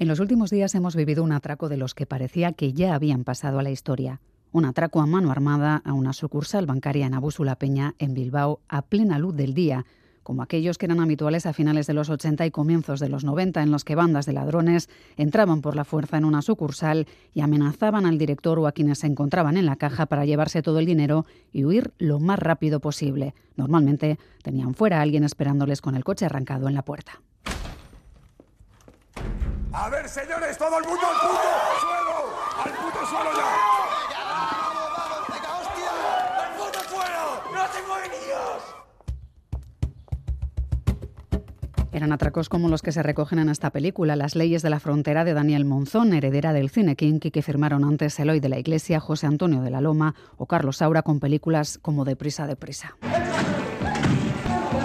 En los últimos días hemos vivido un atraco de los que parecía que ya habían pasado a la historia. Un atraco a mano armada a una sucursal bancaria en Abúsula Peña, en Bilbao, a plena luz del día, como aquellos que eran habituales a finales de los 80 y comienzos de los 90, en los que bandas de ladrones entraban por la fuerza en una sucursal y amenazaban al director o a quienes se encontraban en la caja para llevarse todo el dinero y huir lo más rápido posible. Normalmente tenían fuera a alguien esperándoles con el coche arrancado en la puerta. A ver, señores, todo el mundo al puto suelo. Al puto suelo ya. ¡Vamos, vamos! ¡Venga, hostia! ¡Al puto suelo! ¡No tengo niños! Eran atracos como los que se recogen en esta película, Las leyes de la frontera de Daniel Monzón, heredera del cine Kinky que firmaron antes Eloy de la Iglesia, José Antonio de la Loma o Carlos Saura con películas como Deprisa, Deprisa.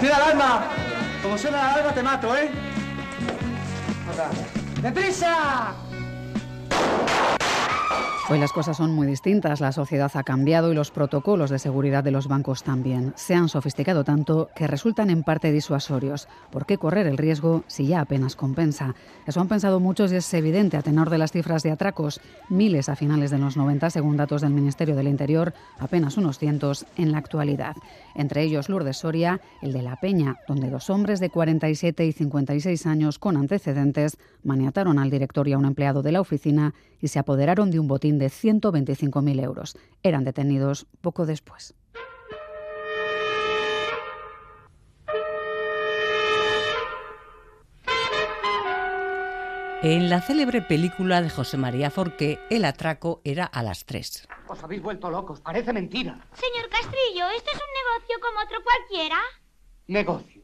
¡Tira el alma! Como suena la alarma te mato, ¿eh? ¡Deprisa! Hoy las cosas son muy distintas, la sociedad ha cambiado y los protocolos de seguridad de los bancos también. Se han sofisticado tanto que resultan en parte disuasorios. ¿Por qué correr el riesgo si ya apenas compensa? Eso han pensado muchos y es evidente a tenor de las cifras de atracos. Miles a finales de los 90, según datos del Ministerio del Interior, apenas unos cientos en la actualidad. Entre ellos Lourdes Soria, el de La Peña, donde dos hombres de 47 y 56 años con antecedentes maniataron al director y a un empleado de la oficina y se apoderaron de un botín de 125.000 euros. Eran detenidos poco después. En la célebre película de José María Forqué, el atraco era a las 3. Os habéis vuelto locos, parece mentira. Señor Castrillo, ¿esto es un negocio como otro cualquiera? Negocio.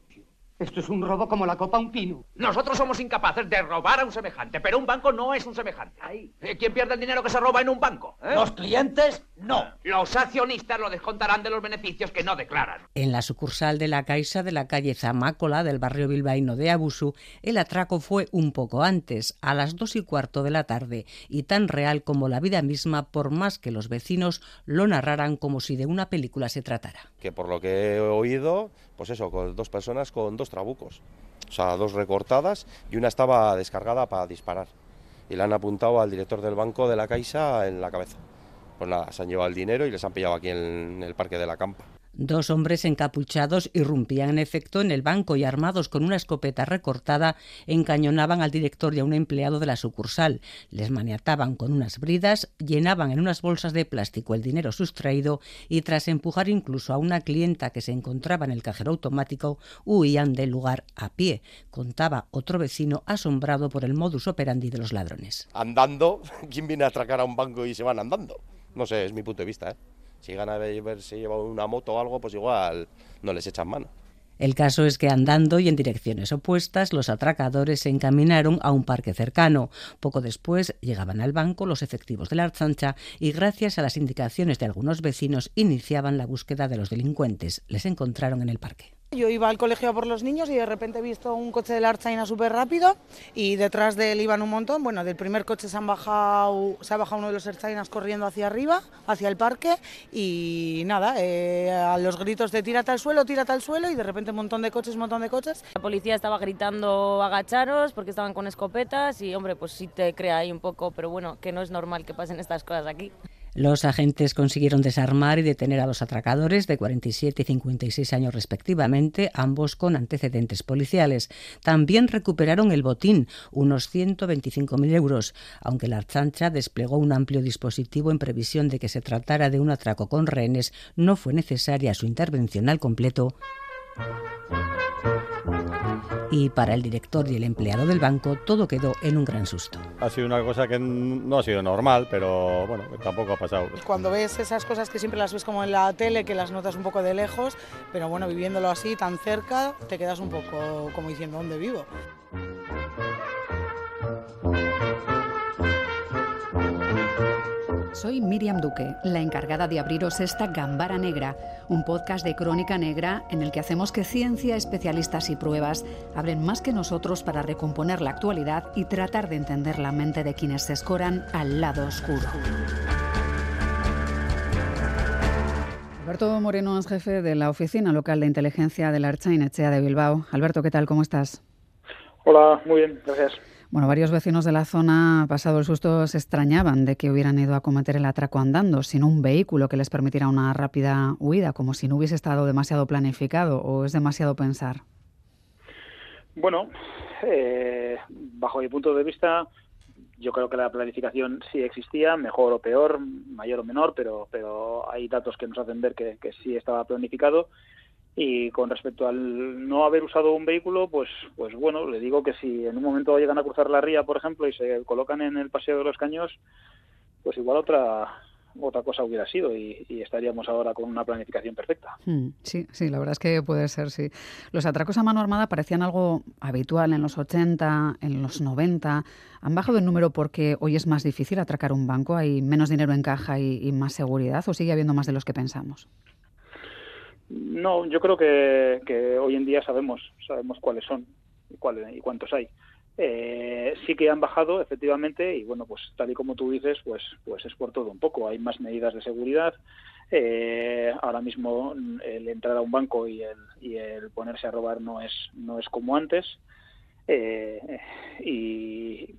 Esto es un robo como la copa a un pino. Nosotros somos incapaces de robar a un semejante, pero un banco no es un semejante. Eh, ¿Quién pierde el dinero que se roba en un banco? eh? Los clientes, no. Los accionistas lo descontarán de los beneficios que no declaran. En la sucursal de la Caixa de la calle Zamácola del barrio bilbaíno de Abusu, el atraco fue un poco antes, a las dos y cuarto de la tarde, y tan real como la vida misma, por más que los vecinos lo narraran como si de una película se tratara. que por lo que he oído, pues eso, dos personas con dos trabucos. O sea, dos recortadas y una estaba descargada para disparar. Y le han apuntado al director del banco de la Caixa en la cabeza. Pues nada, se han llevado el dinero y les han pillado aquí en el parque de la Campa. Dos hombres encapuchados irrumpían en efecto en el banco y armados con una escopeta recortada encañonaban al director y a un empleado de la sucursal. Les maniataban con unas bridas, llenaban en unas bolsas de plástico el dinero sustraído y tras empujar incluso a una clienta que se encontraba en el cajero automático, huían del lugar a pie. Contaba otro vecino asombrado por el modus operandi de los ladrones. Andando, ¿quién viene a atracar a un banco y se van andando? No sé, es mi punto de vista, ¿eh? Si llegan a verse lleva una moto o algo, pues igual no les echan mano. El caso es que andando y en direcciones opuestas, los atracadores se encaminaron a un parque cercano. Poco después llegaban al banco los efectivos de la Archancha y gracias a las indicaciones de algunos vecinos iniciaban la búsqueda de los delincuentes. Les encontraron en el parque. Yo iba al colegio por los niños y de repente he visto un coche de la Archaina súper rápido y detrás de él iban un montón. Bueno, del primer coche se, han bajado, se ha bajado uno de los Archainas corriendo hacia arriba, hacia el parque y nada, eh, a los gritos de tírate al suelo, tírate al suelo y de repente un montón de coches, un montón de coches. La policía estaba gritando agacharos porque estaban con escopetas y hombre, pues sí te crea ahí un poco, pero bueno, que no es normal que pasen estas cosas aquí. Los agentes consiguieron desarmar y detener a los atracadores de 47 y 56 años respectivamente, ambos con antecedentes policiales. También recuperaron el botín, unos 125.000 euros, aunque la Archancha desplegó un amplio dispositivo en previsión de que se tratara de un atraco con rehenes, no fue necesaria su intervención al completo y para el director y el empleado del banco todo quedó en un gran susto. Ha sido una cosa que no ha sido normal, pero bueno, tampoco ha pasado. Cuando ves esas cosas que siempre las ves como en la tele, que las notas un poco de lejos, pero bueno, viviéndolo así tan cerca, te quedas un poco como diciendo, ¿dónde vivo? Soy Miriam Duque, la encargada de abriros esta Gambara Negra, un podcast de crónica negra en el que hacemos que ciencia, especialistas y pruebas abren más que nosotros para recomponer la actualidad y tratar de entender la mente de quienes se escoran al lado oscuro. Alberto Moreno es jefe de la Oficina Local de Inteligencia de la Archainechea de Bilbao. Alberto, ¿qué tal? ¿Cómo estás? Hola, muy bien, gracias. Bueno, varios vecinos de la zona, pasado el susto, se extrañaban de que hubieran ido a cometer el atraco andando, sin un vehículo que les permitiera una rápida huida, como si no hubiese estado demasiado planificado o es demasiado pensar. Bueno, eh, bajo mi punto de vista, yo creo que la planificación sí existía, mejor o peor, mayor o menor, pero, pero hay datos que nos hacen ver que, que sí estaba planificado y con respecto al no haber usado un vehículo, pues, pues bueno, le digo que si en un momento llegan a cruzar la ría, por ejemplo, y se colocan en el paseo de los caños, pues igual otra otra cosa hubiera sido y, estaríamos ahora con una planificación perfecta. Hmm, sí, sí, la verdad es que puede ser, sí. Los atracos a mano armada parecían algo habitual en los 80, en los 90. ¿Han bajado el número porque hoy es más difícil atracar un banco? ¿Hay menos dinero en caja y, y más seguridad o sigue habiendo más de los que pensamos? No, yo creo que, hoy en día sabemos, sabemos cuáles son y, cuáles, y cuántos hay. Eh, sí que han bajado efectivamente y bueno pues tal y como tú dices pues pues es por todo un poco. Hay más medidas de seguridad. Eh, ahora mismo el entrar a un banco y el, y el ponerse a robar no es no es como antes. Eh, y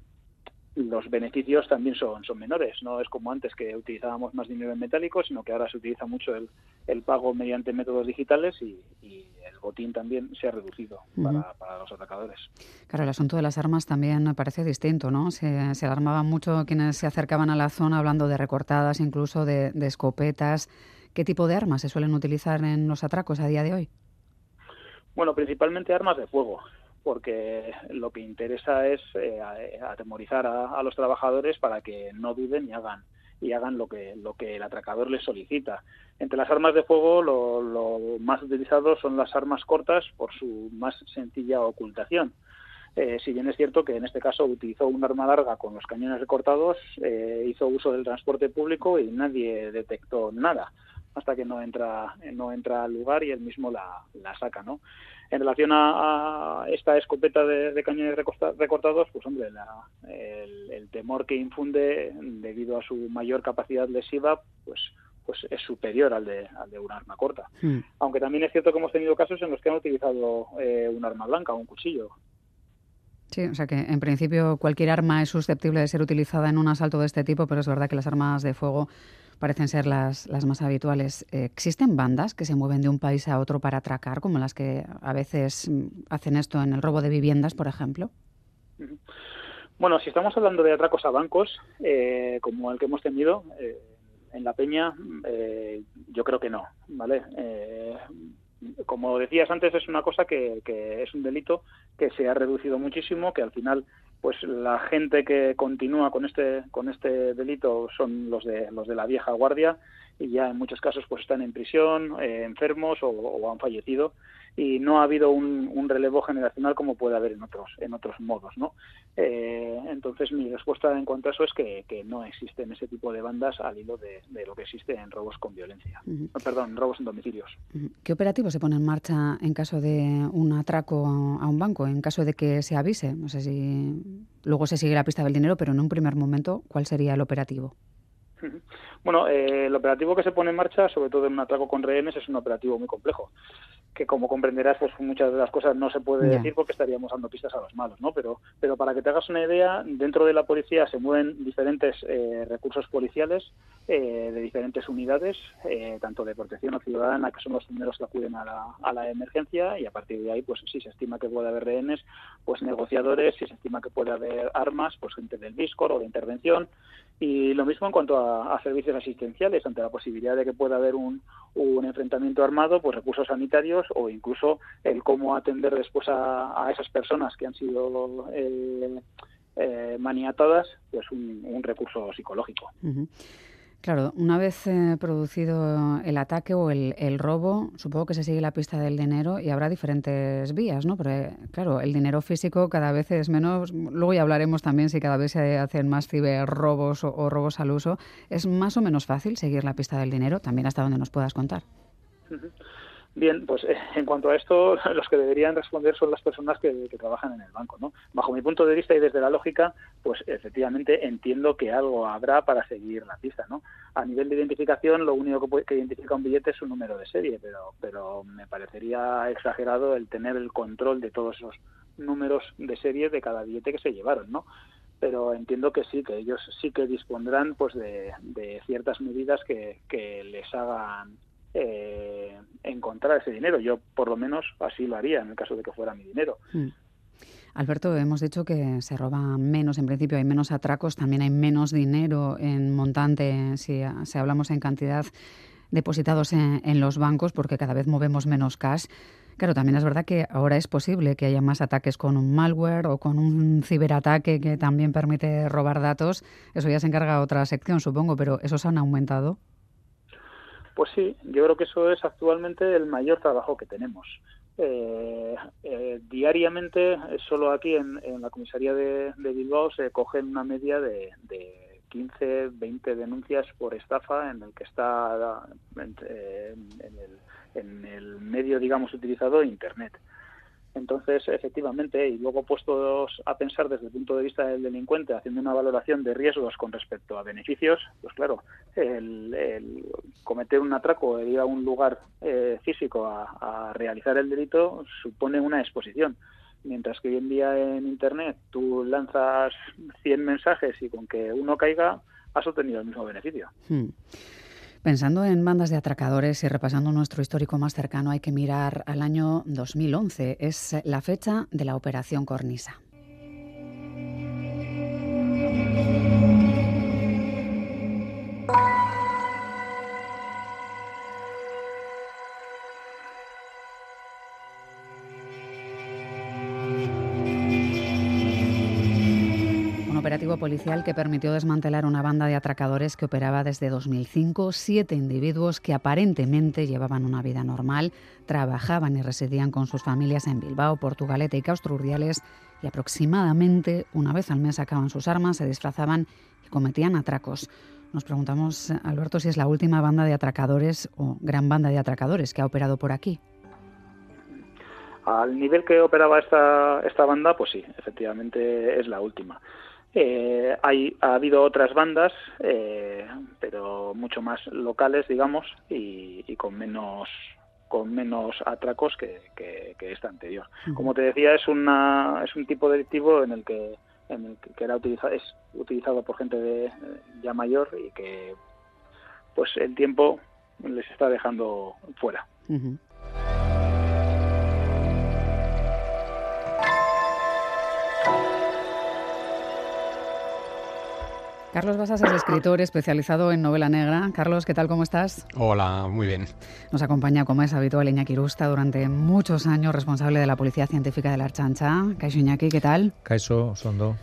los beneficios también son, son menores. No es como antes que utilizábamos más dinero en metálico, sino que ahora se utiliza mucho el, el pago mediante métodos digitales y, el botín también se ha reducido para, los atacadores. Claro, el asunto de las armas también parece distinto, ¿no? Se, se alarmaban mucho quienes se acercaban a la zona hablando de recortadas, incluso de, de escopetas. ¿Qué tipo de armas se suelen utilizar en los atracos a día de hoy? Bueno, principalmente armas de fuego porque lo que interesa es eh, atemorizar a, los trabajadores para que no duden y hagan y hagan lo que lo que el atracador les solicita. Entre las armas de fuego lo, más utilizado son las armas cortas por su más sencilla ocultación. Eh, si bien es cierto que en este caso utilizó un arma larga con los cañones recortados, eh, hizo uso del transporte público y nadie detectó nada hasta que no entra no entra al lugar y él mismo la, la saca, ¿no? En relación a, esta escopeta de, cañones recortados, pues hombre, el, temor que infunde debido a su mayor capacidad lesiva, pues pues es superior al de, al de un arma corta. Hmm. Aunque también es cierto que hemos tenido casos en los que han utilizado eh, un arma blanca, un cuchillo. Sí, o sea que en principio cualquier arma es susceptible de ser utilizada en un asalto de este tipo, pero es verdad que las armas de fuego parecen ser las, las más habituales. Eh, ¿Existen bandas que se mueven de un país a otro para atracar, como las que a veces mm, hacen esto en el robo de viviendas, por ejemplo? Bueno, si estamos hablando de atracos a bancos, eh, como el que hemos tenido eh, en La Peña, yo creo que no, ¿vale? como decías antes, es una cosa que, que, es un delito que se ha reducido muchísimo, que al final pues la gente que continúa con este con este delito son los de los de la vieja guardia y ya en muchos casos pues están en prisión eh, enfermos o, han fallecido y no ha habido un, relevo generacional como puede haber en otros en otros modos no eh, entonces mi respuesta en cuanto a eso es que, no existen ese tipo de bandas al hilo de, lo que existe en robos con violencia. Perdón robos en domicilios. Qué operativo se pone en marcha en caso de un atraco a un banco en caso de que se avise no sé si Luego se sigue la pista del dinero, pero en un primer momento, ¿cuál sería el operativo? Bueno, eh, el operativo que se pone en marcha, sobre todo en un atraco con rehenes, es un operativo muy complejo que como comprenderás, pues muchas de las cosas no se puede decir porque estaríamos dando pistas a los malos, ¿no? Pero, pero para que te hagas una idea, dentro de la policía se mueven diferentes eh, recursos policiales eh, de diferentes unidades, eh, tanto de protección ciudadana, que son los primeros que acuden a la, a la emergencia, y a partir de ahí, pues si se estima que puede haber rehenes, pues negociadores, si se estima que puede haber armas, pues gente del BISCOR o de intervención, y lo mismo en cuanto a, servicios asistenciales, ante la posibilidad de que pueda haber un, un, enfrentamiento armado, pues recursos sanitarios o incluso el cómo atender después a, esas personas que han sido eh, eh, maniatadas, pues un, recurso psicológico. Claro, una vez eh, producido el ataque o el, robo, supongo que se sigue la pista del dinero y habrá diferentes vías, ¿no? Pero claro, el dinero físico cada vez es menos. Luego ya hablaremos también si cada vez se hacen más ciberrobos o, o robos al uso. ¿Es más o menos fácil seguir la pista del dinero? También hasta donde nos puedas contar. Bien, pues eh, en cuanto a esto, los que deberían responder son las personas que, trabajan en el banco, ¿no? Bajo mi punto de vista y desde la lógica, pues efectivamente entiendo que algo habrá para seguir la pista, ¿no? A nivel de identificación, lo único que, que identifica un billete es su número de serie, pero, pero me parecería exagerado el tener el control de todos esos números de serie de cada billete que se llevaron, ¿no? Pero entiendo que sí, que ellos sí que dispondrán pues de, ciertas medidas que, que les hagan eh, encontrar ese dinero. Yo, por lo menos, así lo haría en el caso de que fuera mi dinero. Mm. Alberto, hemos dicho que se roba menos, en principio hay menos atracos, también hay menos dinero en montante, si, si hablamos en cantidad depositados en, los bancos, porque cada vez movemos menos cash. Claro, también es verdad que ahora es posible que haya más ataques con un malware o con un ciberataque que también permite robar datos. Eso ya se encarga otra sección, supongo, pero ¿esos han aumentado? Pues sí, yo creo que eso es actualmente el mayor trabajo que tenemos. Eh, eh, diariamente, eh, solo aquí en, la comisaría de, Bilbao se cogen una media de, de 15, 20 denuncias por estafa en el que está en, el, en el medio, digamos, utilizado Internet. Entonces, efectivamente, y luego puestos a pensar desde el punto de vista del delincuente, haciendo una valoración de riesgos con respecto a beneficios, pues claro, el, cometer un atraco ir a un lugar eh, físico a, realizar el delito supone una exposición. Mientras que hoy en día en Internet tú lanzas 100 mensajes y con que uno caiga has obtenido el mismo beneficio. Hmm. Pensando en bandas de atracadores y repasando nuestro histórico más cercano, hay que mirar al año 2011. Es la fecha de la Operación Cornisa. Policial que permitió desmantelar una banda de atracadores que operaba desde 2005. Siete individuos que aparentemente llevaban una vida normal, trabajaban y residían con sus familias en Bilbao, Portugalete y Causturriales y aproximadamente una vez al mes sacaban sus armas, se disfrazaban y cometían atracos. Nos preguntamos, Alberto, si es la última banda de atracadores o gran banda de atracadores que ha operado por aquí. Al nivel que operaba esta, esta banda, pues sí, efectivamente es la última. Eh, hay, ha habido otras bandas, eh, pero mucho más locales, digamos, y, con menos con menos atracos que, que, esta anterior. Como te decía, es una es un tipo delictivo en el que en el que era utilizado, es utilizado por gente de, ya mayor y que pues el tiempo les está dejando fuera. Carlos Basas es escritor especializado en novela negra. Carlos, ¿qué tal? ¿Cómo estás? Hola, muy bien. Nos acompaña, como es habitual, Iñaki Rusta, durante muchos años responsable de la Policía Científica de la Archancha. Caixo Iñaki, ¿qué tal? Caixo, Sondo.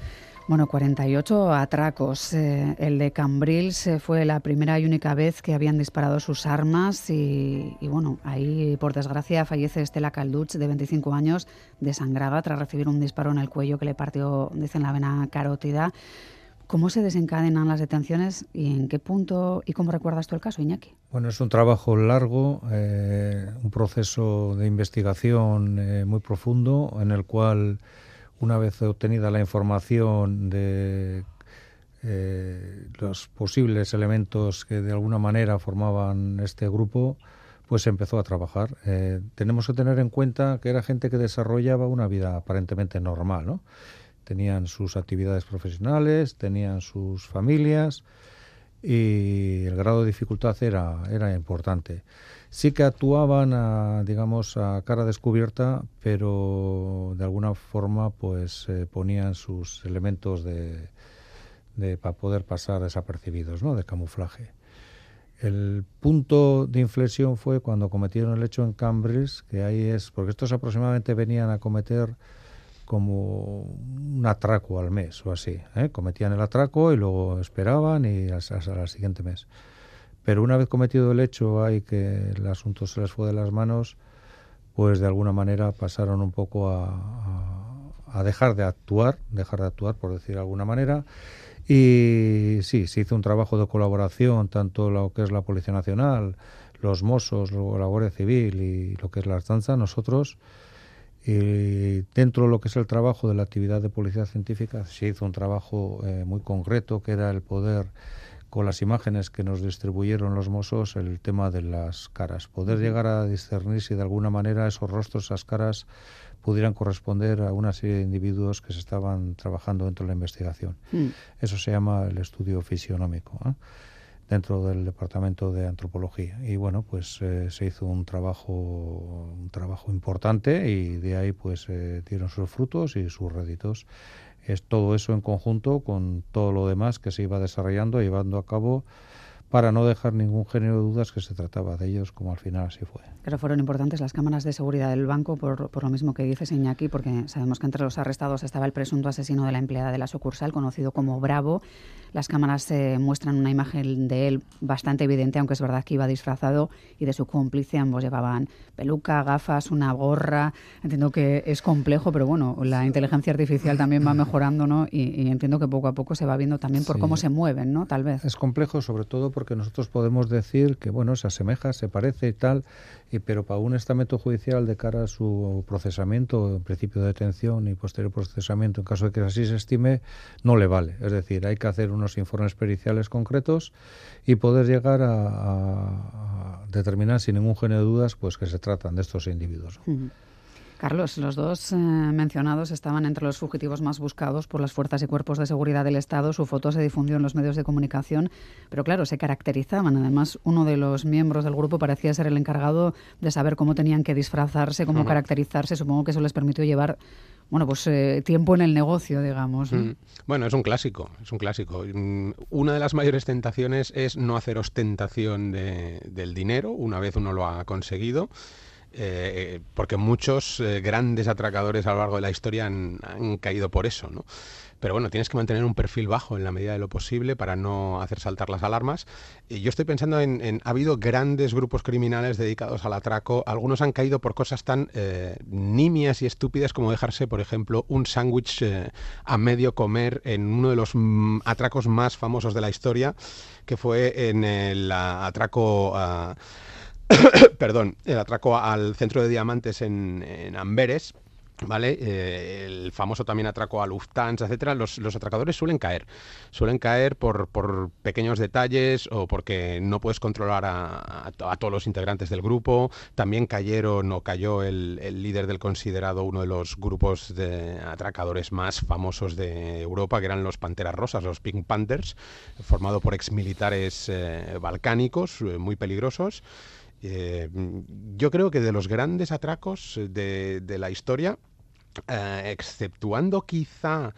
Bueno, 48 atracos. Eh, el de Cambrils fue la primera y única vez que habían disparado sus armas y, y, bueno, ahí por desgracia fallece Estela Calduch, de 25 años, desangrada tras recibir un disparo en el cuello que le partió, dicen, la vena carótida. ¿Cómo se desencadenan las detenciones y en qué punto y cómo recuerdas tú el caso, Iñaki? Bueno, es un trabajo largo, eh, un proceso de investigación eh, muy profundo en el cual, una vez obtenida la información de eh, los posibles elementos que de alguna manera formaban este grupo, pues empezó a trabajar. tenemos que tener en cuenta que era gente que desarrollaba una vida aparentemente normal, ¿no? Tenían sus actividades profesionales, tenían sus familias y el grado de dificultad era, era importante. Sí que actuaban, a, digamos, a cara descubierta, pero de alguna forma pues eh, ponían sus elementos de, para poder pasar desapercibidos, ¿no? de camuflaje. El punto de inflexión fue cuando cometieron el hecho en Cambridge, que ahí es, porque estos aproximadamente venían a cometer como un atraco al mes o así. ¿eh? Cometían el atraco y luego esperaban y hasta, el siguiente mes. Pero una vez cometido el hecho, hay que el asunto se les fue de las manos, pues de alguna manera pasaron un poco a, a, dejar de actuar, dejar de actuar por decir de alguna manera. Y sí, se hizo un trabajo de colaboración, tanto lo que es la Policía Nacional, los Mossos, la Guardia Civil y lo que es la Artanza, nosotros y dentro de lo que es el trabajo de la actividad de policía científica se hizo un trabajo eh, muy concreto que era el poder con las imágenes que nos distribuyeron los mozos el tema de las caras, poder llegar a discernir si de alguna manera esos rostros, esas caras pudieran corresponder a una serie de individuos que se estaban trabajando dentro de la investigación. Mm. Eso se llama el estudio fisionómico. ¿eh? Dentro del departamento de antropología. Y bueno pues eh, se hizo un trabajo un trabajo importante y de ahí pues eh, dieron sus frutos y sus réditos. Es todo eso en conjunto con todo lo demás que se iba desarrollando llevando a cabo para no dejar ningún género de dudas que se trataba de ellos, como al final así fue. Pero fueron importantes las cámaras de seguridad del banco, por, por lo mismo que dice Iñaki, porque sabemos que entre los arrestados estaba el presunto asesino de la empleada de la sucursal, conocido como Bravo. Las cámaras eh, muestran una imagen de él bastante evidente, aunque es verdad que iba disfrazado, y de su cómplice. Ambos llevaban peluca, gafas, una gorra. Entiendo que es complejo, pero bueno, la inteligencia artificial también va mejorando, ¿no? Y, y entiendo que poco a poco se va viendo también por Sí. cómo se mueven, ¿no? Tal vez. Es complejo sobre todo porque nosotros podemos decir que bueno se asemeja, se parece y tal, y, pero para un estamento judicial de cara a su procesamiento, en principio de detención y posterior procesamiento, en caso de que así se estime, no le vale. Es decir, hay que hacer unos informes periciales concretos y poder llegar a, determinar sin ningún género de dudas pues que se tratan de estos individuos. Carlos, los dos eh, mencionados estaban entre los fugitivos más buscados por las fuerzas y cuerpos de seguridad del Estado. Su foto se difundió en los medios de comunicación, pero claro, se caracterizaban. Además, uno de los miembros del grupo parecía ser el encargado de saber cómo tenían que disfrazarse, cómo caracterizarse. Supongo que eso les permitió llevar, bueno, pues eh, tiempo en el negocio, digamos. ¿no? Mm. Bueno, es un clásico, es un clásico. Mm, Una de las mayores tentaciones es no hacer ostentación de- del dinero una vez uno lo ha conseguido. Eh, porque muchos eh, grandes atracadores a lo largo de la historia han, caído por eso, ¿no? Pero bueno, tienes que mantener un perfil bajo en la medida de lo posible para no hacer saltar las alarmas. Y yo estoy pensando en, en- ha habido grandes grupos criminales dedicados al atraco. Algunos han caído por cosas tan eh, nimias y estúpidas como dejarse, por ejemplo, un sándwich eh, a medio comer en uno de los mm, atracos más famosos de la historia, que fue en el ah, atraco perdón, el atraco al centro de diamantes en, Amberes. ¿Vale? Eh, el famoso también atraco a Lufthansa, etcétera. Los, los atracadores suelen caer. Suelen caer por, por pequeños detalles o porque no puedes controlar a, a todos los integrantes del grupo. También cayeron o cayó el, el líder del considerado uno de los grupos de atracadores más famosos de Europa, que eran los Panteras Rosas, los Pink Panthers, formado por exmilitares eh, balcánicos eh, muy peligrosos. Eh, mm, yo creo que de los grandes atracos de, de la historia, eh, exceptuando quizá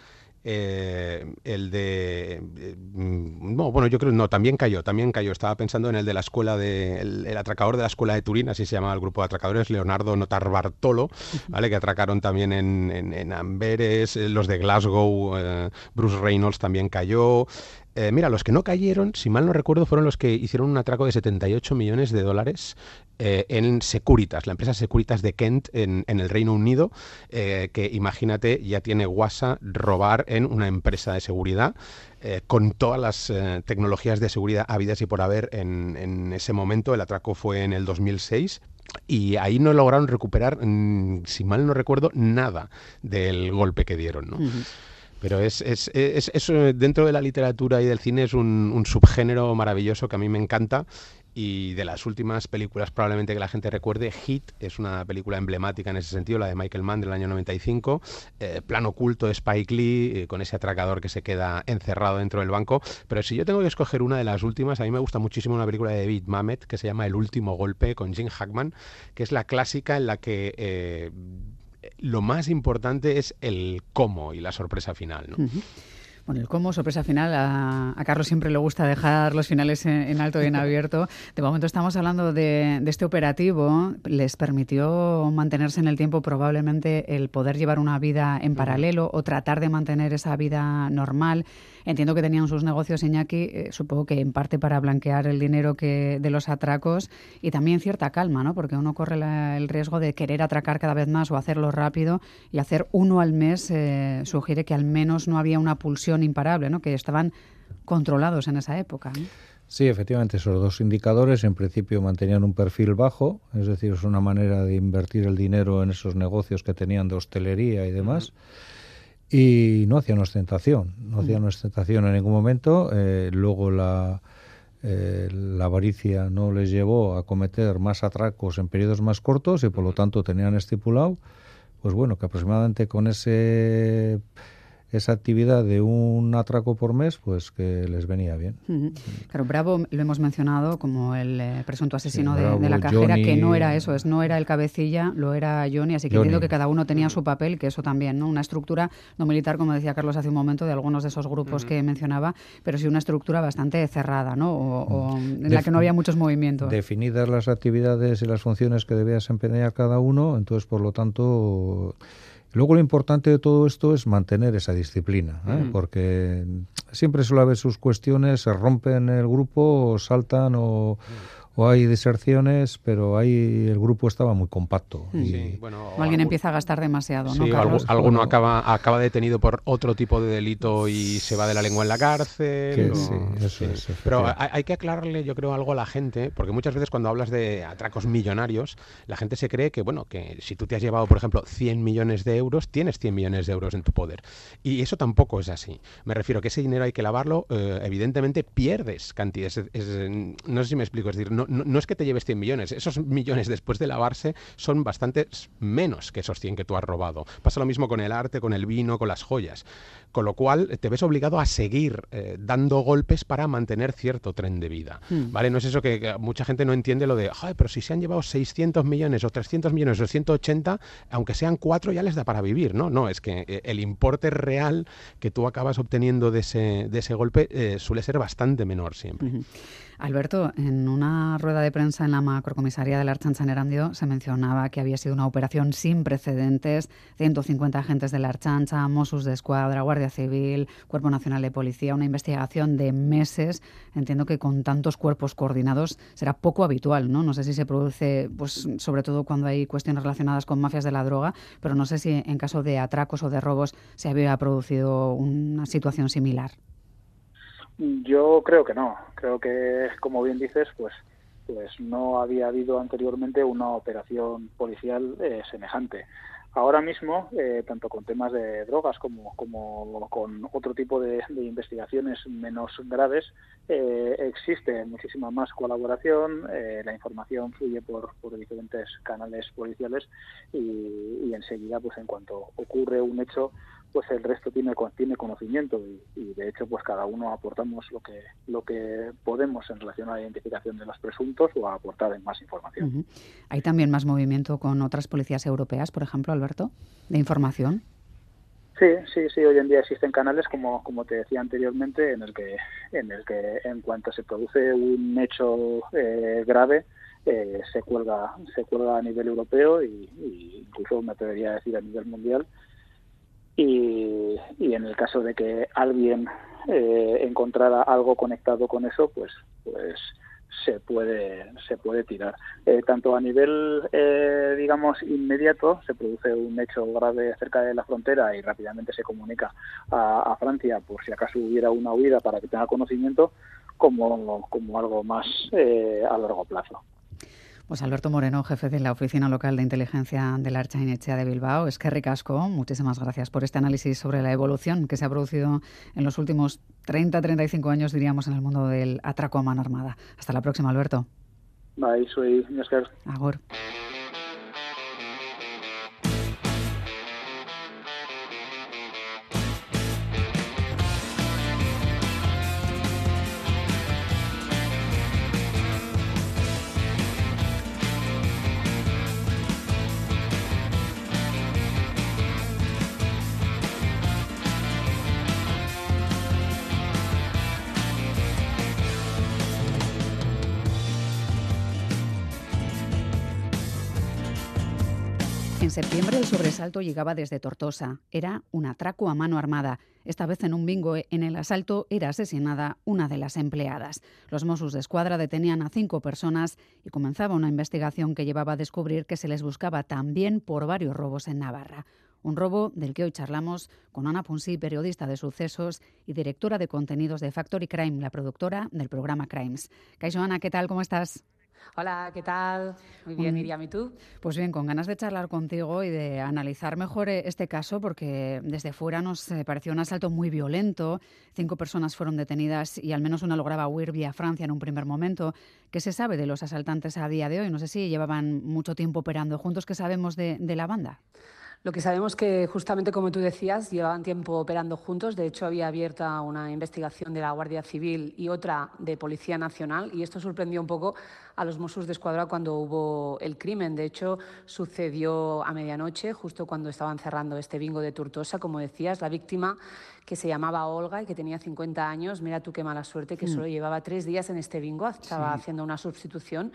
eh, el de eh, mm, no bueno yo creo no también cayó también cayó. Estaba pensando en el de la escuela de el, el atracador de la escuela de Turín así se llamaba el grupo de atracadores Leonardo Notar Bartolo vale que atracaron también en, en- en Amberes eh, los de Glasgow eh, Bruce Reynolds también cayó eh, mira, los que no cayeron, si mal no recuerdo, fueron los que hicieron un atraco de 78 millones de dólares eh, en Securitas, la empresa Securitas de Kent en, el Reino Unido, eh, que imagínate, ya tiene guasa robar en una empresa de seguridad. con todas las tecnologías de seguridad habidas y por haber en, en ese momento, el atraco fue en el 2006, y ahí no lograron recuperar, mm, si mal no recuerdo, nada del golpe que dieron. ¿no? Pero es, es, es- eh, dentro de la literatura y del cine es un, un subgénero maravilloso que a mí me encanta. Y de las últimas películas probablemente que la gente recuerde, Hit es una película emblemática en ese sentido, la de Michael Mann del año 95, eh, Plan oculto de Spike Lee, eh, con ese atracador que se queda encerrado dentro del banco. Pero si yo tengo que escoger una de las últimas, a mí me gusta muchísimo una película de David Mamet que se llama El último golpe con Jim Hackman, que es la clásica en la que... eh, lo más importante es el cómo y la sorpresa final. ¿no? Bueno, el cómo, sorpresa final, a, a Carlos siempre le gusta dejar los finales en, en alto y en abierto. De momento estamos hablando de, de este operativo. Les permitió mantenerse en el tiempo probablemente el poder llevar una vida en paralelo o tratar de mantener esa vida normal. Entiendo que tenían sus negocios, Iñaki, eh, supongo que en parte para blanquear el dinero que de los atracos y también cierta calma, ¿no? Porque uno corre la- el riesgo de querer atracar cada vez más o hacerlo rápido y hacer uno al mes eh, sugiere que al menos no había una pulsión imparable, ¿no? Que estaban controlados en esa época. ¿no? Sí, efectivamente, esos dos indicadores en principio mantenían un perfil bajo, es decir, es una manera de invertir el dinero en esos negocios que tenían de hostelería y demás. Y no hacían ostentación, no hacían ostentación en ningún momento. eh, luego la, eh, la avaricia no les llevó a cometer más atracos en periodos más cortos y por lo tanto tenían estipulado pues bueno, que aproximadamente con ese esa actividad de un atraco por mes, pues que les venía bien. Claro, Bravo lo hemos mencionado como el eh, presunto asesino de, la cajera, que no era eso, es no era el cabecilla, lo era Johnny, así que entiendo que cada uno tenía su papel, que eso también, ¿no? Una estructura no militar, como decía Carlos hace un momento, de algunos de esos grupos que mencionaba, pero sí una estructura bastante cerrada, ¿no? O, en la que no había muchos movimientos. Definidas las actividades y las funciones que debía desempeñar cada uno, entonces, por lo tanto Luego lo importante de todo esto es mantener esa disciplina, ¿eh? porque siempre suele haber sus cuestiones, se rompen el grupo, saltan o, o hay deserciones, pero ahí el grupo estaba muy compacto. Y... o alguien empieza a gastar demasiado, ¿no? alguno acaba, acaba detenido por otro tipo de delito y se va de la lengua en la cárcel. Sí, eso es, pero hay, que aclararle, yo creo, algo a la gente, porque muchas veces cuando hablas de atracos millonarios, la gente se cree que, bueno, que si tú te has llevado, por ejemplo, 100 millones de euros, tienes 100 millones de euros en tu poder. Y eso tampoco es así. Me refiero que ese dinero hay que lavarlo, eh, evidentemente pierdes cantidades. no sé si me explico, es decir, no no, es que te lleves 100 millones, esos millones después de lavarse son bastante menos que esos 100 que tú has robado. Pasa lo mismo con el arte, con el vino, con las joyas. Con lo cual te ves obligado a seguir eh, dando golpes para mantener cierto tren de vida. Hmm. ¿Vale? No es eso que, mucha gente no entiende lo de, Ay, pero si se han llevado 600 millones o 300 millones o 180, aunque sean cuatro ya les da para vivir, ¿no? No, es que eh, el importe real que tú acabas obteniendo de ese, de ese golpe eh, suele ser bastante menor siempre. Alberto, en una rueda de prensa en la macrocomisaría de la Archancha en Erandio se mencionaba que había sido una operación sin precedentes, 150 agentes de la Archancha, Mossos de Escuadra, Guardia Civil, Cuerpo Nacional de Policía, una investigación de meses. Entiendo que con tantos cuerpos coordinados será poco habitual, ¿no? No sé si se produce, pues sobre todo cuando hay cuestiones relacionadas con mafias de la droga, pero no sé si en caso de atracos o de robos se había producido una situación similar. Yo creo que no. Creo que, como bien dices, pues, pues no había habido anteriormente una operación policial eh, semejante. Ahora mismo, eh, tanto con temas de drogas como, con otro tipo de, investigaciones menos graves, eh, existe muchísima más colaboración, la información fluye por, por diferentes canales policiales y, y, enseguida, pues en cuanto ocurre un hecho, pues el resto tiene, tiene conocimiento y, de hecho pues cada uno aportamos lo que lo que podemos en relación a la identificación de los presuntos o a aportar más información. ¿Hay también más movimiento con otras policías europeas, por ejemplo, Alberto, de información? Sí, sí, sí. Hoy en día existen canales, como, como te decía anteriormente, en el que en el que en cuanto se produce un hecho eh, grave eh, se cuelga se cuelga a nivel europeo y, y incluso me atrevería a decir a nivel mundial y, en el caso de que alguien eh, encontrara algo conectado con eso, pues, pues se puede se puede tirar. Eh, tanto a nivel eh, digamos inmediato se produce un hecho grave cerca de la frontera y rápidamente se comunica a, Francia por si acaso hubiera una huida para que tenga conocimiento como como algo más a largo plazo pues Alberto Moreno, jefe de la Oficina Local de Inteligencia de la Archainechea de Bilbao. Es que ricasco. Muchísimas gracias por este análisis sobre la evolución que se ha producido en los últimos 30, 35 años, diríamos, en el mundo del atraco a mano armada. Hasta la próxima, Alberto. Bye, soy Agor. En septiembre el sobresalto llegaba desde Tortosa. Era un atraco a mano armada. Esta vez en un bingo en el asalto era asesinada una de las empleadas. Los Mossos de Escuadra detenían a cinco personas y comenzaba una investigación que llevaba a descubrir que se les buscaba también por varios robos en Navarra. Un robo del que hoy charlamos con Ana Ponsí, periodista de sucesos y directora de contenidos de Factory Crime, la productora del programa Crimes. Caixo Ana, ¿qué tal? ¿Cómo estás? Hola, ¿qué tal? Muy bien, Miriam, ¿y tú? Pues bien, con ganas de charlar contigo y de analizar mejor eh, este caso, porque desde fuera nos eh, pareció un asalto muy violento. Cinco personas fueron detenidas y al menos una lograba huir vía Francia en un primer momento. ¿Qué se sabe de los asaltantes a día de hoy? No sé si llevaban mucho tiempo operando juntos. ¿Qué sabemos de, de la banda? Lo que sabemos que justamente como tú decías, llevaban tiempo operando juntos. De hecho, había abierta una investigación de la Guardia Civil y otra de Policía Nacional y esto sorprendió un poco a los Mossos de Escuadra cuando hubo el crimen. De hecho, sucedió a medianoche, justo cuando estaban cerrando este bingo de Turtosa. Como decías, la víctima que se llamaba Olga y que tenía 50 años, mira tú qué mala suerte, que Mm. solo llevaba tres días en este bingo, estaba Sí. haciendo una sustitución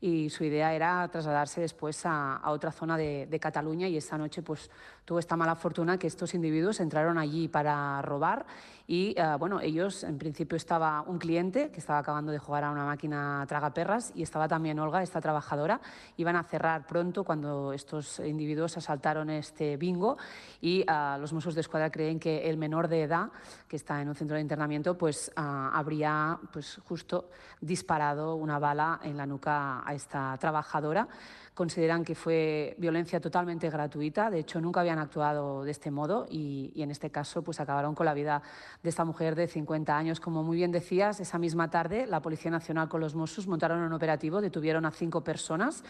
y su idea era trasladarse después a, otra zona de, de Cataluña y esa noche pues tuvo esta mala fortuna que estos individuos entraron allí para robar y eh, bueno, ellos en principio estaba un cliente que estaba acabando de jugar a una máquina tragaperras y estaba también Olga, esta trabajadora, iban a cerrar pronto cuando estos individuos asaltaron este bingo y eh, los Mossos de Escuadra creen que el menor de edad que está en un centro de internamiento pues ah, habría pues justo disparado una bala en la nuca a esta trabajadora. Consideran que fue violencia totalmente gratuita, de hecho nunca habían actuado de este modo y, en este caso pues acabaron con la vida de esta mujer de 50 años. Como muy bien decías, esa misma tarde la Policía Nacional con los Mossos montaron un operativo, detuvieron a cinco personas.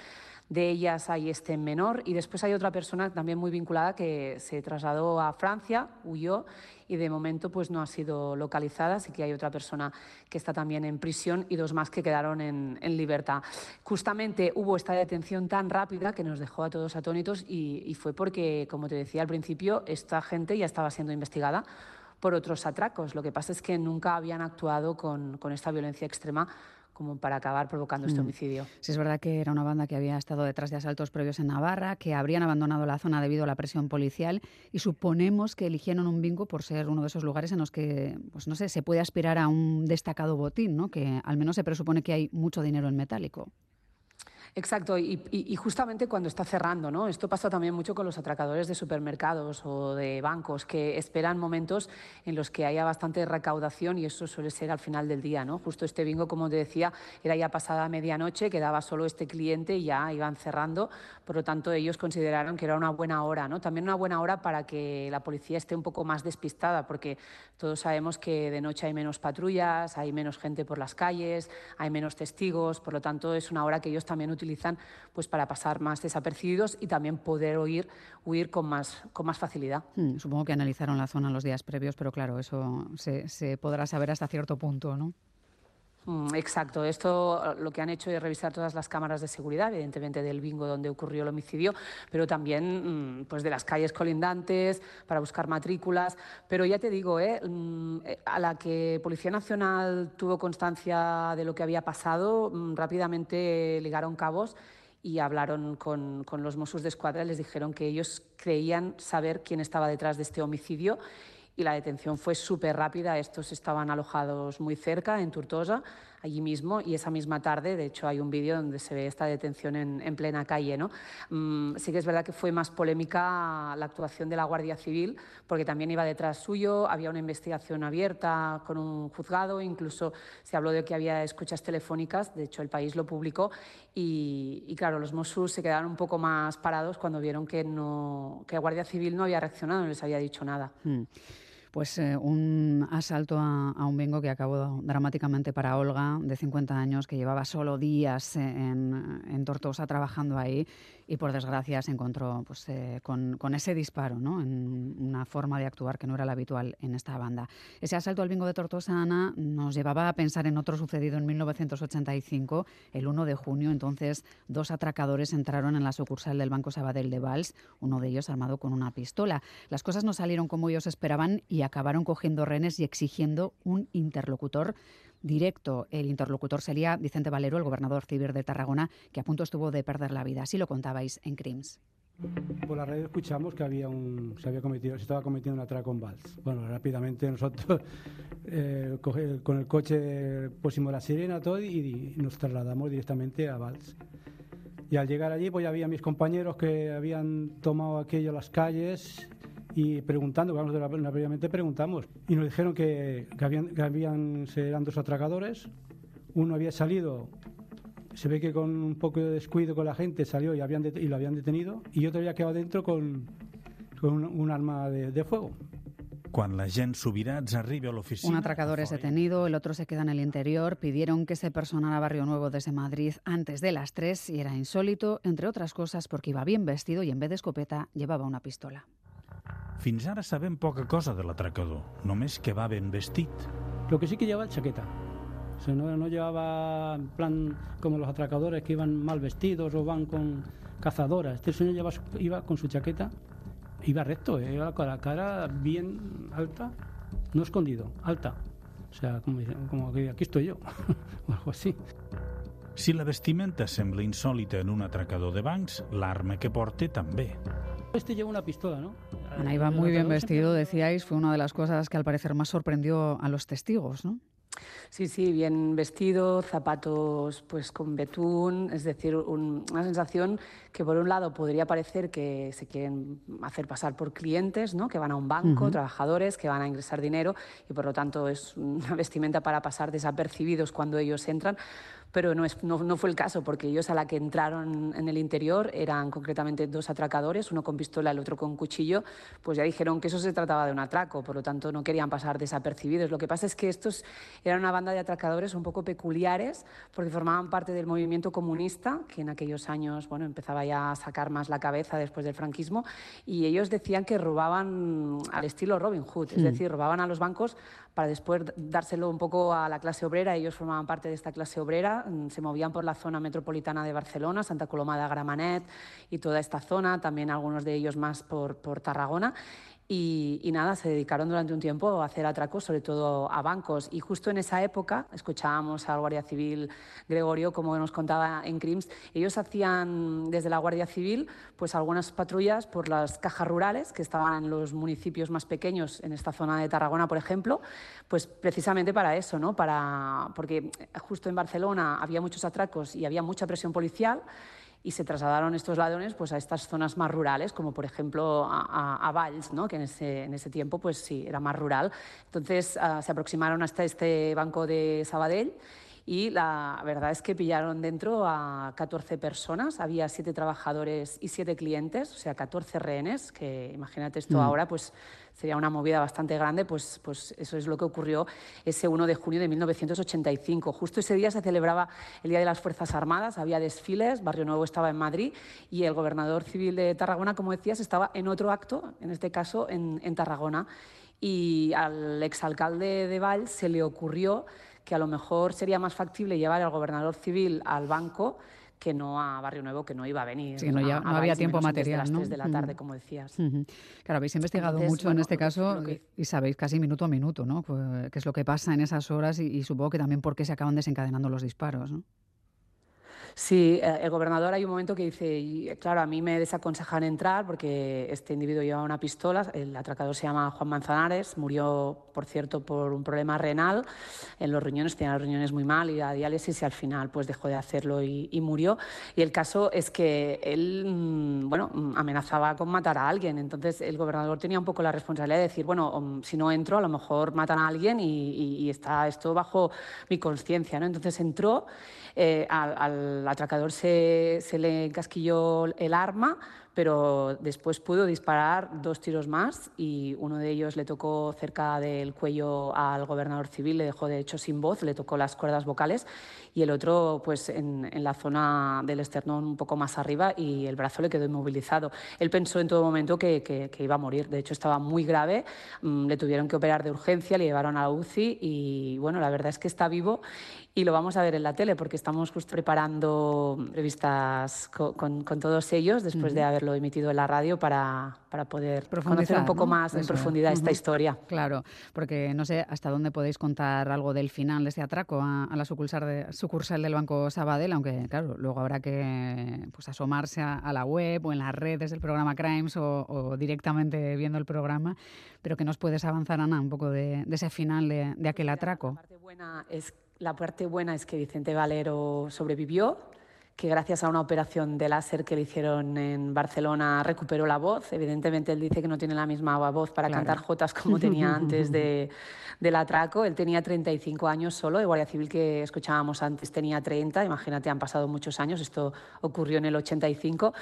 De ellas hay este menor y después hay otra persona también muy vinculada que se trasladó a Francia, huyó y de momento pues no ha sido localizada, así que hay otra persona que está también en prisión y dos más que quedaron en, libertad. Justamente hubo esta detención tan rápida que nos dejó a todos atónitos y, fue porque, como te decía al principio, esta gente ya estaba siendo investigada por otros atracos. Lo que pasa es que nunca habían actuado con esta violencia extrema como para acabar provocando este Mm. homicidio. Sí, es verdad que era una banda que había estado detrás de asaltos previos en Navarra, que habrían abandonado la zona debido a la presión policial y suponemos que eligieron un bingo por ser uno de esos lugares en los que, pues no sé, se puede aspirar a un destacado botín, ¿no? Que al menos se presupone que hay mucho dinero en metálico. Exacto, y, justamente cuando está cerrando, ¿no? Esto pasa también mucho con los atracadores de supermercados o de bancos, que esperan momentos en los que haya bastante recaudación y eso suele ser al final del día, ¿no? Justo este bingo, como te decía, era ya pasada medianoche, quedaba solo este cliente y ya iban cerrando, por lo tanto ellos consideraron que era una buena hora, ¿no? También una buena hora para que la policía esté un poco más despistada, porque todos sabemos que de noche hay menos patrullas, hay menos gente por las calles, hay menos testigos, por lo tanto es una hora que ellos también pues para pasar más desapercibidos y también poder huir, huir con, más, con más facilidad. Mm, Supongo que analizaron la zona los días previos, pero claro, eso se, se podrá saber hasta cierto punto, ¿no? Mm, Exacto, esto lo que han hecho es revisar todas las cámaras de seguridad, evidentemente del bingo donde ocurrió el homicidio, pero también mm, pues de las calles colindantes para buscar matrículas. Pero ya te digo, ¿eh? Mm, eh, a la que Policía Nacional tuvo constancia de lo que había pasado, rápidamente ligaron cabos y hablaron con, con los Mossos de Escuadra y les dijeron que ellos creían saber quién estaba detrás de este homicidio y la detención fue súper rápida. Estos estaban alojados muy cerca, en Tortosa, allí mismo, y esa misma tarde, de hecho, hay un vídeo donde se ve esta detención en, en plena calle. ¿no? Mm, sí que es verdad que fue más polémica la actuación de la Guardia Civil, porque también iba detrás suyo, había una investigación abierta con un juzgado, incluso se habló de que había escuchas telefónicas, de hecho, el país lo publicó, y, y claro, los Mossos se quedaron un poco más parados cuando vieron que, no, que la Guardia Civil no había reaccionado, no les había dicho nada. Mm. Pues eh, un asalto a, un bingo que acabó dramáticamente para Olga, de 50 años, que llevaba solo días en Tortosa trabajando ahí y por desgracia se encontró pues, eh, con, ese disparo, ¿no? en una forma de actuar que no era la habitual en esta banda. Ese asalto al bingo de Tortosa, Ana, nos llevaba a pensar en otro sucedido en 1985, el 1 de junio. Entonces, dos atracadores entraron en la sucursal del Banco Sabadell de Valls, uno de ellos armado con una pistola. Las cosas no salieron como ellos esperaban y acabaron cogiendo renes y exigiendo un interlocutor directo. El interlocutor sería Vicente Valero, el gobernador civil de Tarragona, que a punto estuvo de perder la vida. Así lo contabais en Crims. Por la radio escuchamos que había un, se había cometido, se estaba cometiendo un atraco en Vals. Bueno, rápidamente nosotros eh, con el coche pusimos la sirena todo y, nos trasladamos directamente a Vals. Y al llegar allí, pues ya había mis compañeros que habían tomado aquello las calles y preguntando, vamos, la- rápidamente preguntamos. Y nos dijeron que, que habían, que habían, eran dos atracadores. Uno había salido se ve que con un poco de descuido con la gente salió y, habían y lo habían detenido y otro había quedado dentro con, con un, un arma de, de fuego. Quan la gent subirats arribi a l'oficina... Un atracador es detenido, el otro se queda en el interior. Pidieron que se personara a Barrio Nuevo desde Madrid antes de las 3 y era insólito, entre otras cosas porque iba bien vestido y en vez de escopeta llevaba una pistola. Fins ara sabem poca cosa de l'atracador, només que va ben vestit. Lo que sí que llevaba chaqueta. O sea, no, no llevaba en plan como los atracadores que iban mal vestidos o van con cazadoras. Este señor lleva su- iba con su chaqueta, iba recto, eh, iba con la cara bien alta, no escondido, alta. O sea, como, como que aquí estoy yo, o algo así. Si la vestimenta sembla insòlita en un atracador de bancs, l'arma que porta també. Este lleva una pistola, ¿no? Ana iba muy bien vestido, decíais, fue una de las cosas que al parecer más sorprendió a los testigos, ¿no? Sí, sí, bien vestido, zapatos pues con betún, es decir, un- una sensación que por un lado podría parecer que se quieren hacer pasar por clientes, ¿no? que van a un banco, Ujú. trabajadores, que van a ingresar dinero y por lo tanto es una vestimenta para pasar desapercibidos cuando ellos entran, pero no, es, no, no fue el caso porque ellos a la que entraron en el interior eran concretamente dos atracadores, uno con pistola, el otro con cuchillo, pues ya dijeron que eso se trataba de un atraco, por lo tanto no querían pasar desapercibidos. Lo que pasa es que estos eran una banda de atracadores un poco peculiares porque formaban parte del movimiento comunista, que en aquellos años bueno, empezaba ya a sacar más la cabeza después del franquismo, y ellos decían que robaban al estilo Robin Hood, es Mm. decir, robaban a los bancos para después dárselo un poco a la clase obrera. Ellos formaban parte de esta clase obrera, mm, se movían por la zona metropolitana de Barcelona, Santa Coloma de Gramenet y toda esta zona, también algunos de ellos más por, por Tarragona. Y, nada, se dedicaron durante un tiempo a hacer atracos, sobre todo a bancos. Y justo en esa época escuchábamos al Guardia Civil Gregorio, como nos contaba en CRIMS, ellos hacían desde la Guardia Civil pues algunas patrullas por las cajas rurales que estaban en los municipios más pequeños, en esta zona de Tarragona, por ejemplo, pues precisamente para eso, ¿no? Para, porque justo en Barcelona había muchos atracos y había mucha presión policial y se trasladaron estos ladrones pues, a estas zonas más rurales, como por ejemplo a, a, a Valls, ¿no? que en ese, en ese tiempo pues, sí, era más rural. Entonces ah, se aproximaron hasta este banco de Sabadell y la verdad es que pillaron dentro a 14 personas, había 7 trabajadores y 7 clientes, o sea, 14 rehenes, que imagínate esto Mm. ahora, pues sería una movida bastante grande, pues, pues eso es lo que ocurrió ese 1 de junio de 1985. Justo ese día se celebraba el Día de las Fuerzas Armadas, había desfiles, Barrio Nuevo estaba en Madrid y el gobernador civil de Tarragona, como decías, estaba en otro acto, en este caso en, en Tarragona. Y al exalcalde de Valls se le ocurrió que a lo mejor sería más factible llevar al gobernador civil al banco que no a Barrio Nuevo, que no iba a venir. Sí, no, ya- a- no a había tiempo material, De las ¿no? 3 de la tarde, como decías. Claro, habéis investigado Entonces, mucho en este caso lo que- y sabéis casi minuto a minuto, ¿no? Pues, qué es lo que pasa en esas horas y, y supongo que también por qué se acaban desencadenando los disparos, ¿no? Sí, eh, el gobernador hay un momento que dice, eh, claro, a mí me desaconsejan entrar porque este individuo lleva una pistola, el atracador se llama Juan Manzanares, murió, por cierto, por un problema renal en los riñones, tenía los riñones muy mal y a diálisis y al final pues dejó de hacerlo y, murió. Y el caso es que él, mm, bueno, mm, amenazaba con matar a alguien, entonces el gobernador tenía un poco la responsabilidad de decir, bueno, mm, si no entro, a lo mejor matan a alguien y, está esto bajo mi conciencia, ¿no? Entonces entró, eh, al atracador se, se le encasquilló el arma, pero después pudo disparar dos tiros más y uno de ellos le tocó cerca del cuello al gobernador civil, le dejó de hecho sin voz, le tocó las cuerdas vocales y el otro pues en, en la zona del esternón un poco más arriba y el brazo le quedó inmovilizado. Él pensó en todo momento que, que- que iba a morir, de hecho estaba muy grave, mm, le tuvieron que operar de urgencia, le llevaron a la UCI y bueno, la verdad es que está vivo y lo vamos a ver en la tele porque estamos justo preparando entrevistas co- con, con todos ellos después de Ujú. haberlo emitido en la radio para, para poder conocer un poco ¿no? más en Eso es. profundidad esta historia. Claro, porque no sé hasta dónde podéis contar algo del final de este atraco a, a la sucursal, de- sucursal del Banco Sabadell, aunque claro, luego habrá que pues, asomarse a, a la web o en las redes del programa Crimes o, o directamente viendo el programa, pero que nos puedes avanzar, Ana, un poco de, de ese final de, de aquel atraco. buena es, la parte buena es que Vicente Valero sobrevivió, que gracias a una operación de láser que le hicieron en Barcelona recuperó la voz. Evidentemente él dice que no tiene la misma voz para cantar jotas como tenía antes de, del atraco. Él tenía 35 años solo, el Guardia Civil que escuchábamos antes tenía 30, imagínate, han pasado muchos años, esto ocurrió en el 85.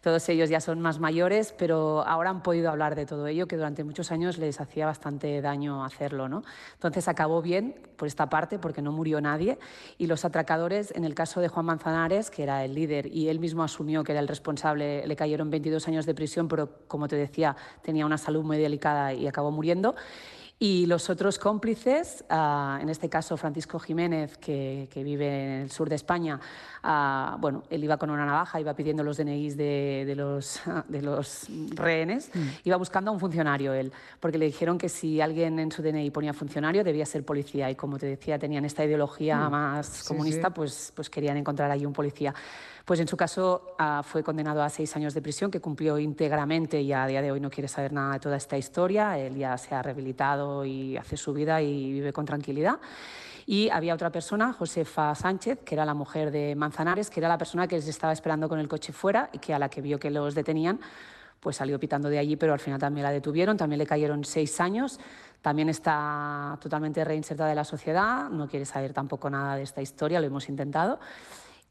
Todos ellos ya son más mayores, pero ahora han podido hablar de todo ello, que durante muchos años les hacía bastante daño hacerlo. ¿no? Entonces acabó bien por esta parte, porque no murió nadie, y los atracadores, en el caso de Juan Manzanares, que era el líder y él mismo asumió que era el responsable, le cayeron 22 años de prisión, pero como te decía, tenía una salud muy delicada y acabó muriendo. Y los otros cómplices, ah, en este caso Francisco Jiménez, que, vive en el sur de España, ah, bueno, él iba con una navaja, iba pidiendo los DNIs de, los, de los rehenes, mm. iba buscando a un funcionario él, porque le dijeron que si alguien en su DNI ponía funcionario debía ser policía y como te decía, tenían esta ideología mm. más comunista, Pues, pues querían encontrar allí un policía. Pues en su caso ah, fue condenado a seis años de prisión, que cumplió íntegramente y a día de hoy no quiere saber nada de toda esta historia. Él ya se ha rehabilitado y hace su vida y vive con tranquilidad. Y había otra persona, Josefa Sánchez, que era la mujer de Manzanares, que era la persona que les estaba esperando con el coche fuera y que a la que vio que los detenían, pues salió pitando de allí, pero al final también la detuvieron, también le cayeron seis años, también está totalmente reinsertada en la sociedad, no quiere saber tampoco nada de esta historia, lo hemos intentado.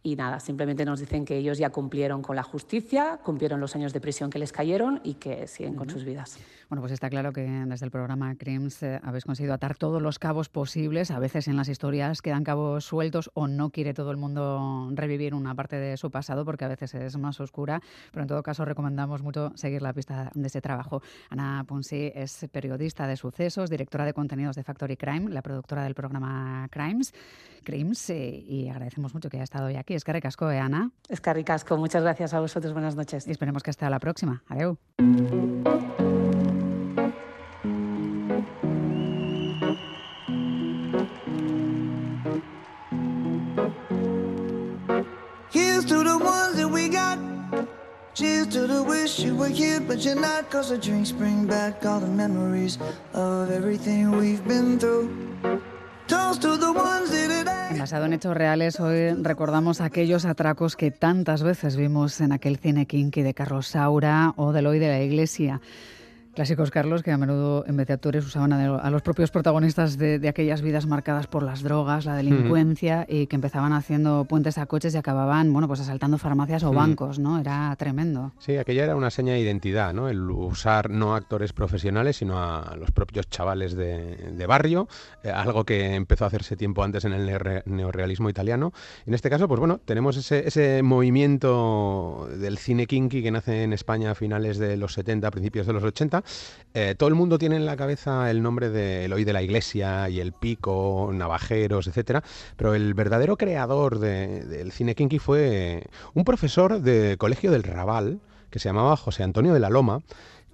Y nada, simplemente nos dicen que ellos ya cumplieron con la justicia, cumplieron los años de prisión que les cayeron y que siguen con sus vidas. Bueno, pues está claro que desde el programa CRIMS eh, habéis conseguido atar todos los cabos posibles. A veces en las historias quedan cabos sueltos o no quiere todo el mundo revivir una parte de su pasado porque a veces es más oscura. Pero en todo caso recomendamos mucho seguir la pista de ese trabajo. Ana Ponsi es periodista de sucesos, directora de contenidos de Factory Crime, la productora del programa Crimes, Crims, eh, y agradecemos mucho que haya estado hoy aquí. Es que ricasco, ¿eh, Ana? Muchas gracias a vosotros. Buenas noches. Y esperemos que hasta la próxima. Adiós. Here's to the ones that we got. Cheers to the wish you were here, but you're not. Cause the drinks bring back all the memories of everything we've been through. Basado en hechos reales, hoy recordamos aquellos atracos que tantas veces vimos en aquel cine kinky de Carlos Saura o del hoy de la Iglesia. Clásicos, Carlos, que a menudo en vez de actores usaban a, los propios protagonistas de, aquellas vidas marcadas por las drogas, la delincuencia, y que empezaban haciendo puentes a coches y acababan, bueno, pues asaltando farmacias o bancos, ¿no? Era tremendo. Sí, aquella era una seña de identidad, ¿no? El usar no actores profesionales, sino a los propios chavales de, barrio, eh, algo que empezó a hacerse tiempo antes en el neorrealismo italiano. En este caso, pues bueno, tenemos ese, ese movimiento del cine kinky que nace en España a finales de los 70, principios de los 80, eh, todo el mundo tiene en la cabeza el nombre de Eloy de la Iglesia y el Pico, Navajeros, etcétera, pero el verdadero creador del cine kinky fue un profesor de colegio del Raval que se llamaba José Antonio de la Loma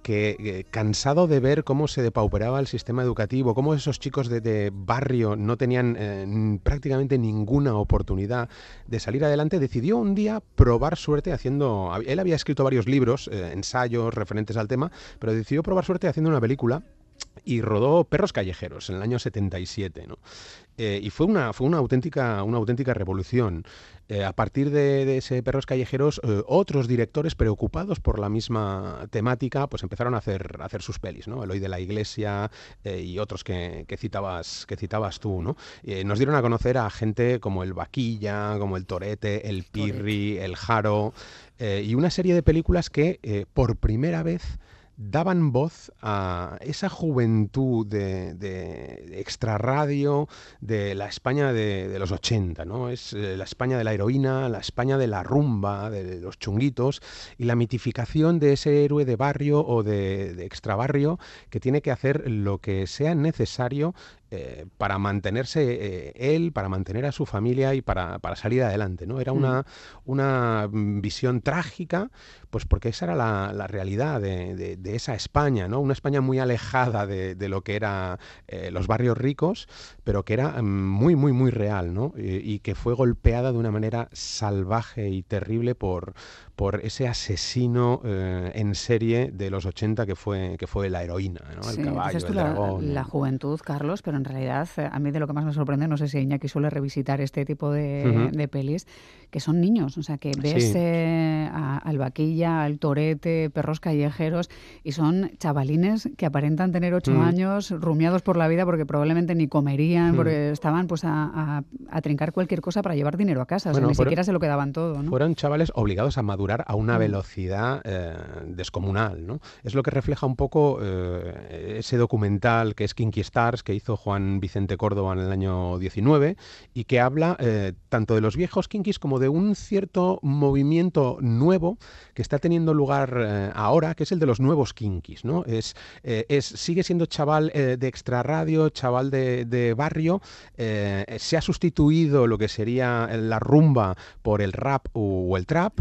que cansado de ver cómo se depauperaba el sistema educativo, cómo esos chicos de, barrio no tenían eh, prácticamente ninguna oportunidad de salir adelante, decidió un día probar suerte haciendo... Él había escrito varios libros, eh, ensayos referentes al tema, pero decidió probar suerte haciendo una película y rodó Perros Callejeros en el año 77. ¿no? Eh, y fue una, fue una, auténtica, una auténtica revolución. Eh, a partir de, ese Perros Callejeros, eh, otros directores preocupados por la misma temática, pues empezaron a hacer, a hacer sus pelis, ¿no? Eloy de la Iglesia y otros que, citabas, que citabas tú, ¿no? nos dieron a conocer a gente como el Vaquilla, como el Torete, el Pirri, el Jaro, y una serie de películas que por primera vez daban voz a esa juventud de, de extrarradio de la España de, los 80, ¿no? Es eh, la España de la heroína, la España de la rumba, de los chunguitos y la mitificación de ese héroe de barrio o de, de extrabarrio que tiene que hacer lo que sea necesario eh, para mantenerse eh, él, para mantener a su familia y para, salir adelante. ¿no? Era una, mm. una visión trágica, pues porque esa era la, realidad de, esa España, ¿no? una España muy alejada de, lo que eran eh, los barrios ricos, pero que era mm, muy, muy, muy real, ¿no? y que fue golpeada de una manera salvaje y terrible por, por ese asesino eh, en serie de los 80 que fue, que fue la heroína, ¿no? el caballo, el la, dragón. La, juventud, Carlos, pero en realidad eh, a mí de lo que más me sorprende, no sé si Iñaki suele revisitar este tipo de, de pelis, que son niños, o sea, que ves eh, al vaquilla, al torete, perros callejeros, y son chavalines que aparentan tener ocho mm. años, rumiados por la vida porque probablemente ni comerían, porque estaban pues a, a, trincar cualquier cosa para llevar dinero a casa, o sea, ni siquiera se lo quedaban todo. ¿no? Fueron chavales obligados a madurar a una mm. velocidad eh, descomunal. ¿no? Es lo que refleja un poco eh, ese documental que es Kinky Stars, que hizo Juan Vicente Córdoba en el año 19 y que habla eh, tanto de los viejos Kinkis como de un cierto movimiento nuevo que está teniendo lugar ahora, que es el de los nuevos Kinkis. ¿no? Es, es, sigue siendo chaval de extrarradio, chaval de, barrio, se ha sustituido lo que sería la rumba por el rap o, el trap,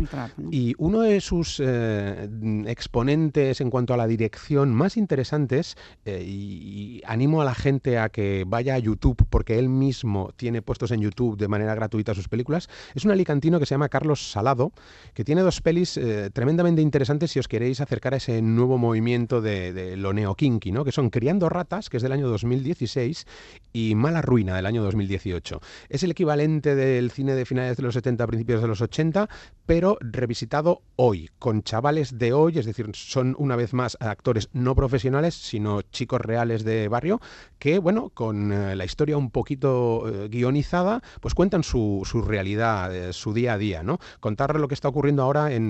y uno de sus eh, exponentes en cuanto a la dirección más interesantes, eh, y, animo a la gente a que vaya a YouTube, porque él mismo tiene puestos en YouTube de manera gratuita sus películas, es un alicantino que se llama Carlos Salado, que tiene dos pelis eh, tremendamente interesantes si os queréis acercar a ese nuevo movimiento de, de lo neokinky, ¿no? que son Criando Ratas, que es del año 2016, y Mala Ruina, del año 2018. Es el equivalente del cine de finales de los 70, principios de los 80, pero revisitado hoy, con chavales de hoy, es decir, son una vez más actores no profesionales, sino chicos reales de barrio, que, bueno, con eh, la historia un poquito eh, guionizada, pues cuentan su, su realidad, eh, su día a día, ¿no? Contar lo que está ocurriendo ahora en,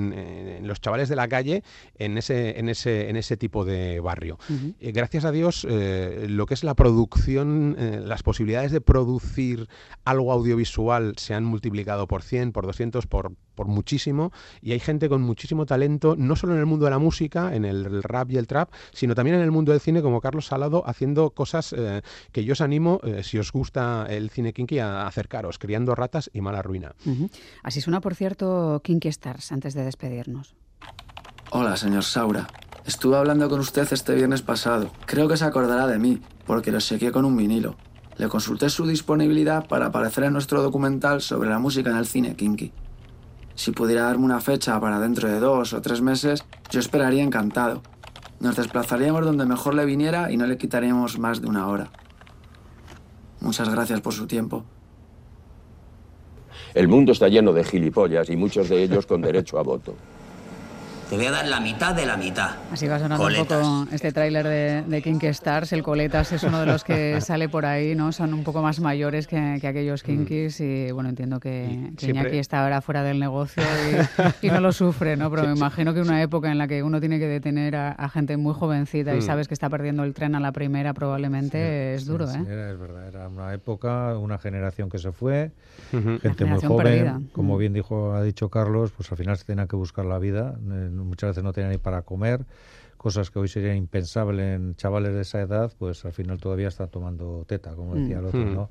los chavales de la calle en ese, en ese, en ese tipo de barrio. gracias a Dios, lo que es la producción, las posibilidades de producir algo audiovisual se han multiplicado por 100, por 200, por, por muchísimo y hay gente con muchísimo talento, no solo en el mundo de la música, en el rap y el trap, sino también en el mundo del cine, como Carlos Salado, haciendo cosas eh, que yo os animo, eh, si os gusta el cine kinky, a acercaros, criando ratas y mala ruina. Así suena, por cierto, Kinky Stars, antes de despedirnos. Hola, señor Saura. Estuve hablando con usted este viernes pasado. Creo que se acordará de mí, porque lo seguí con un vinilo. Le consulté su disponibilidad para aparecer en nuestro documental sobre la música en el cine kinky. Si pudiera darme una fecha para dentro de dos o tres meses, yo esperaría encantado. Nos desplazaríamos donde mejor le viniera y no le quitaríamos más de una hora. Muchas gracias por su tiempo. El mundo está lleno de gilipollas y muchos de ellos con derecho a voto. Te voy a dar la mitad de la mitad. Así va sonando un poco este tráiler de, de King Stars. El Coletas es uno de los que sale por ahí, ¿no? Son un poco más mayores que, aquellos mm. Kinkis y, bueno, entiendo que, que Iñaki está ahora fuera del negocio y, no lo sufre, ¿no? Pero me imagino que una época en la que uno tiene que detener a, gente muy jovencita y mm. sabes que está perdiendo el tren a la primera probablemente es duro, ¿eh? Era, es verdad, era una época, una generación que se fue, gente muy joven, como bien dijo, ha dicho Carlos, pues al final se tenía que buscar la vida muchas veces no tenían ni para comer, cosas que hoy serían impensables en chavales de esa edad, pues al final todavía están tomando teta, como decía el otro, mm. ¿no?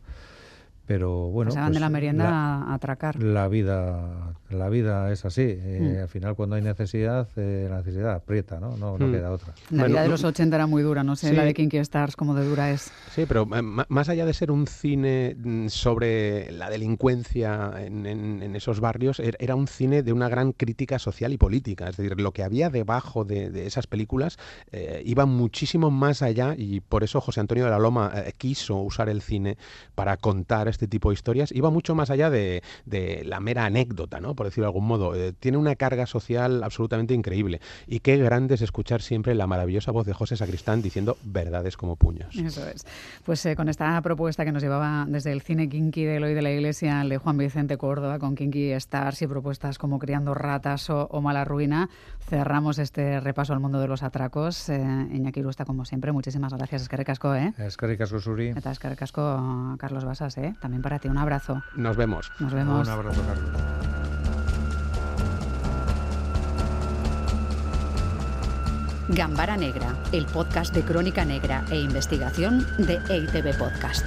Pero bueno Pasaban de la pues, merienda a atracar. la vida la vida es así. Eh, mm. al final cuando hay necesidad eh, la necesidad aprieta no no, mm. queda otra. La vida de los 80 era muy dura no sé la de Kinky Stars como de dura es. Sí pero eh, más allá de ser un cine mm, sobre la delincuencia en, esos barrios er, era un cine de una gran crítica social y política. Es decir lo que había debajo de, esas películas iba muchísimo más allá y por eso José Antonio de la Loma quiso usar el cine para contar este tipo de historias iba mucho más allá de, la mera anécdota, ¿no? Por decirlo de algún modo. Eh, tiene una carga social absolutamente increíble. Y qué grande es escuchar siempre la maravillosa voz de José Sacristán diciendo verdades como puños. Eso es. Pues eh, con esta propuesta que nos llevaba desde el cine Kinky de Eloy de la Iglesia, el de Juan Vicente Córdoba, con Kinky Stars y propuestas como Criando Ratas o, Mala Ruina, cerramos este repaso al mundo de los atracos. Eh, Iñaki Lusta, como siempre, muchísimas gracias. Es que recasco, ¿eh? Es que recasco, Suri. Es que recasco, Carlos Basas, ¿eh? También para ti. Un abrazo. Nos vemos. Nos vemos. Un abrazo, Carlos. Gambara Negra, el podcast de crónica negra e investigación de EITB Podcast.